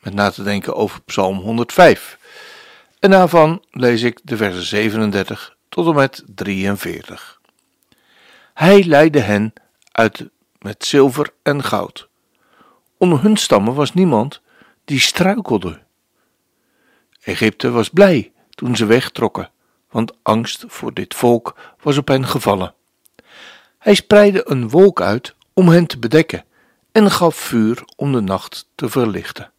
met na te denken over Psalm 105. En daarvan lees ik de versen 37 tot en met 43. Hij leidde hen uit met zilver en goud. Onder hun stammen was niemand die struikelde. Egypte was blij toen ze wegtrokken, want angst voor dit volk was op hen gevallen. Hij spreidde een wolk uit om hen te bedekken en gaf vuur om de nacht te verlichten.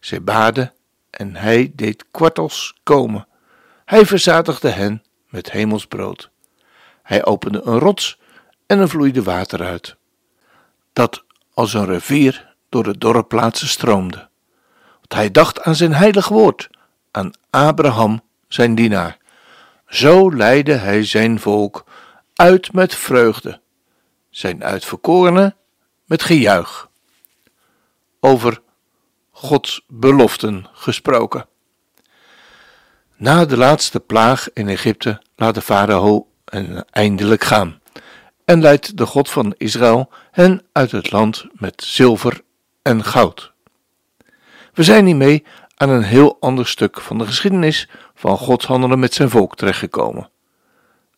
Zij baden en hij deed kwartels komen. Hij verzadigde hen met hemelsbrood. Hij opende een rots en er vloeide water uit, dat als een rivier door de dorre plaatsen stroomde. Want hij dacht aan zijn heilig woord, aan Abraham, zijn dienaar. Zo leidde hij zijn volk uit met vreugde, zijn uitverkorenen met gejuich. Over Gods beloften gesproken. Na de laatste plaag in Egypte laat de farao hen eindelijk gaan en leidt de God van Israël hen uit het land met zilver en goud. We zijn hiermee aan een heel ander stuk van de geschiedenis van Gods handelen met zijn volk terechtgekomen.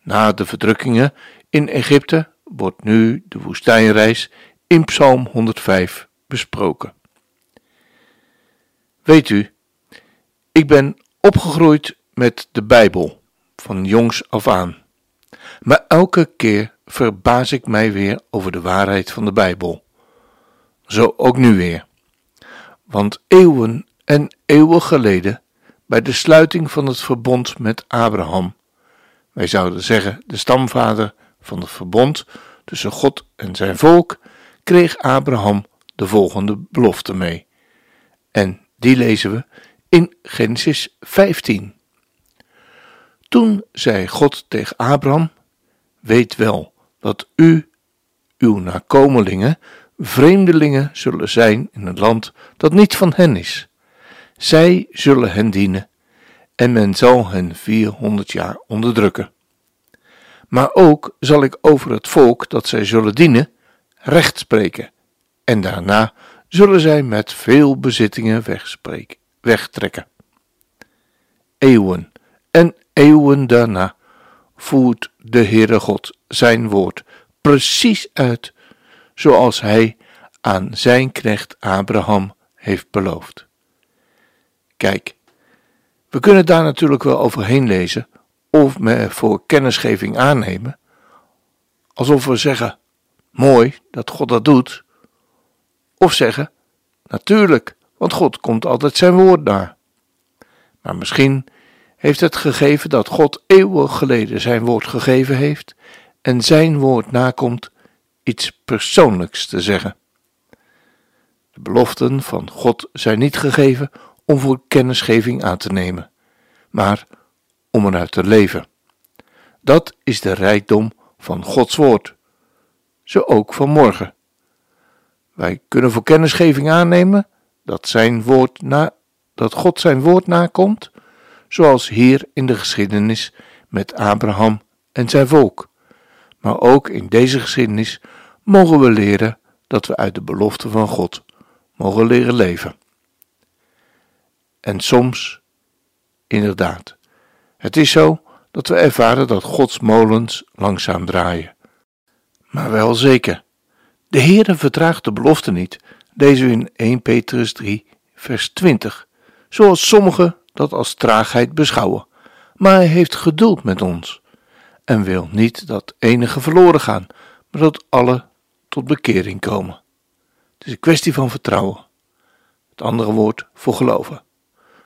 Na de verdrukkingen in Egypte wordt nu de woestijnreis in Psalm 105 besproken. Weet u, ik ben opgegroeid met de Bijbel van jongs af aan. Maar elke keer verbaas ik mij weer over de waarheid van de Bijbel. Zo ook nu weer. Want eeuwen en eeuwen geleden, bij de sluiting van het verbond met Abraham, wij zouden zeggen de stamvader van het verbond tussen God en zijn volk, kreeg Abraham de volgende belofte mee. En die lezen we in Genesis 15. Toen zei God tegen Abraham: Weet wel dat u, uw nakomelingen, vreemdelingen zullen zijn in een land dat niet van hen is. Zij zullen hen dienen en men zal hen 400 jaar onderdrukken. Maar ook zal ik over het volk dat zij zullen dienen recht spreken, en daarna zullen zij met veel bezittingen wegtrekken. Eeuwen en eeuwen daarna voert de Heere God zijn woord precies uit zoals hij aan zijn knecht Abraham heeft beloofd. Kijk, we kunnen daar natuurlijk wel overheen lezen of me voor kennisgeving aannemen, alsof we zeggen: mooi dat God dat doet, of zeggen: natuurlijk, want God komt altijd zijn woord na. Maar misschien heeft het gegeven dat God eeuwig geleden zijn woord gegeven heeft en zijn woord nakomt iets persoonlijks te zeggen. De beloften van God zijn niet gegeven om voor kennisgeving aan te nemen, maar om eruit te leven. Dat is de rijkdom van Gods woord. Zo ook van morgen. Wij kunnen voor kennisgeving aannemen dat, zijn woord na, dat God zijn woord nakomt, zoals hier in de geschiedenis met Abraham en zijn volk. Maar ook in deze geschiedenis mogen we leren dat we uit de belofte van God mogen leren leven. En soms, inderdaad, het is zo dat we ervaren dat Gods molens langzaam draaien. Maar wel zeker, de Heere vertraagt de belofte niet, lezen we in 1 Petrus 3, vers 20, zoals sommigen dat als traagheid beschouwen. Maar hij heeft geduld met ons en wil niet dat enige verloren gaan, maar dat alle tot bekering komen. Het is een kwestie van vertrouwen. Het andere woord voor geloven.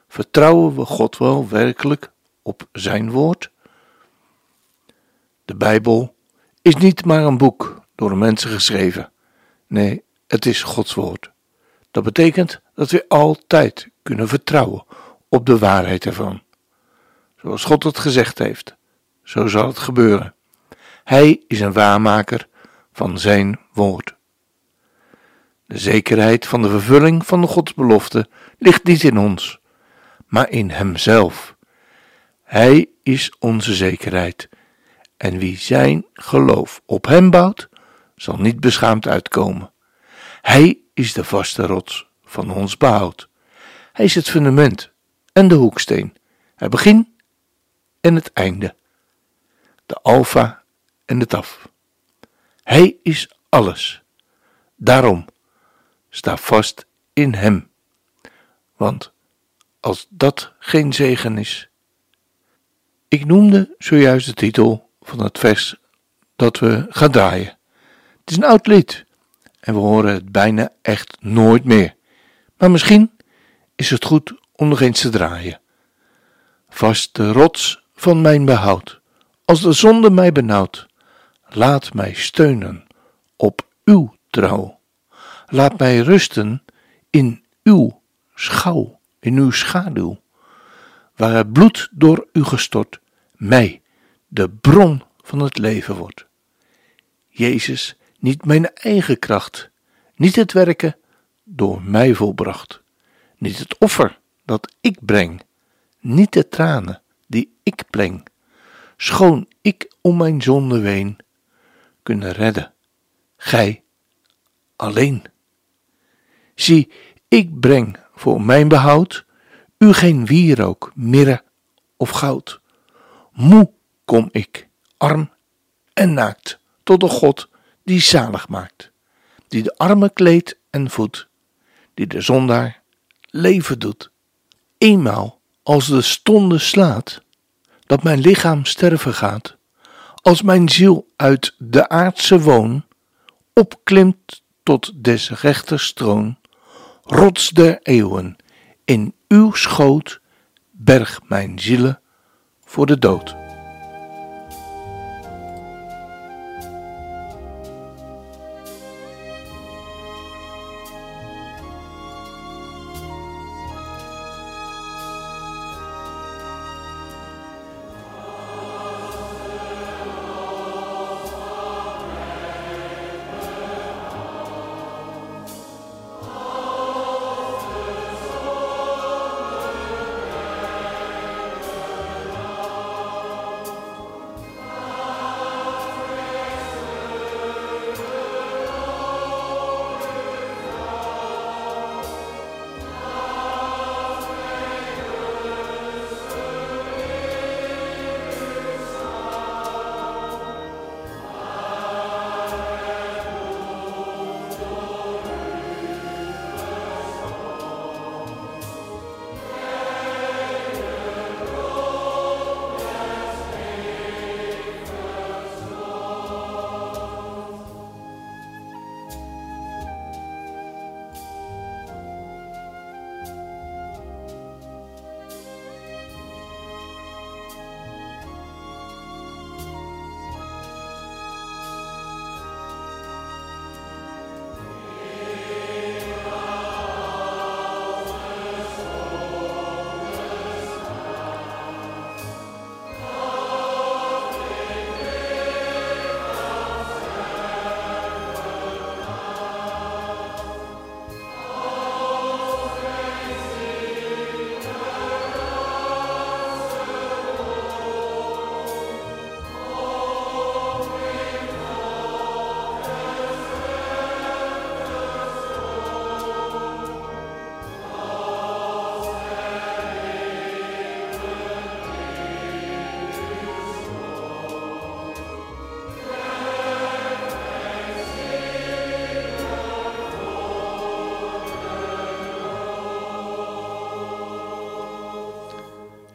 Vertrouwen we God wel werkelijk op zijn woord? De Bijbel is niet maar een boek door mensen geschreven. Nee, het is Gods woord. Dat betekent dat we altijd kunnen vertrouwen op de waarheid ervan. Zoals God het gezegd heeft, zo zal het gebeuren. Hij is een waarmaker van zijn woord. De zekerheid van de vervulling van de godsbelofte ligt niet in ons, maar in Hemzelf. Hij is onze zekerheid, en wie zijn geloof op Hem bouwt, zal niet beschaamd uitkomen. Hij is de vaste rots van ons behoud. Hij is het fundament en de hoeksteen, het begin en het einde, de alfa en de taf. Hij is alles. Daarom sta vast in Hem. Want als dat geen zegen is. Ik noemde zojuist de titel van het vers dat we gaan draaien. Het is een oud lied en we horen het bijna echt nooit meer. Maar misschien is het goed om nog eens te draaien. Vast de rots van mijn behoud, als de zonde mij benauwt, laat mij steunen op uw trouw. Laat mij rusten in uw schouw, in uw schaduw, waar het bloed door u gestort mij de bron van het leven wordt. Jezus, niet mijn eigen kracht, niet het werken door mij volbracht, niet het offer dat ik breng, niet de tranen die ik pleng, schoon ik om mijn zonde ween, kunnen redden, gij alleen. Zie, ik breng voor mijn behoud u geen wierook, mirre of goud. Moe kom ik, arm en naakt, tot de God die zalig maakt, die de arme kleedt en voedt, die de zondaar leven doet. Eenmaal als de stonde slaat, dat mijn lichaam sterven gaat, als mijn ziel uit de aardse woon opklimt tot des rechters troon, rots der eeuwen, in uw schoot berg mijn zielen voor de dood.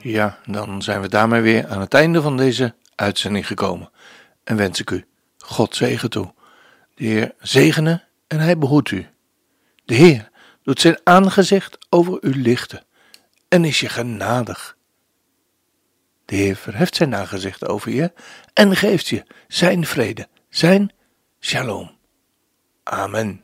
Ja, dan zijn we daarmee weer aan het einde van deze uitzending gekomen. En wens ik u God zegen toe. De Heer zegene en hij behoedt u. De Heer doet zijn aangezicht over u lichten en is je genadig. De Heer verheft zijn aangezicht over je en geeft je zijn vrede, zijn shalom. Amen.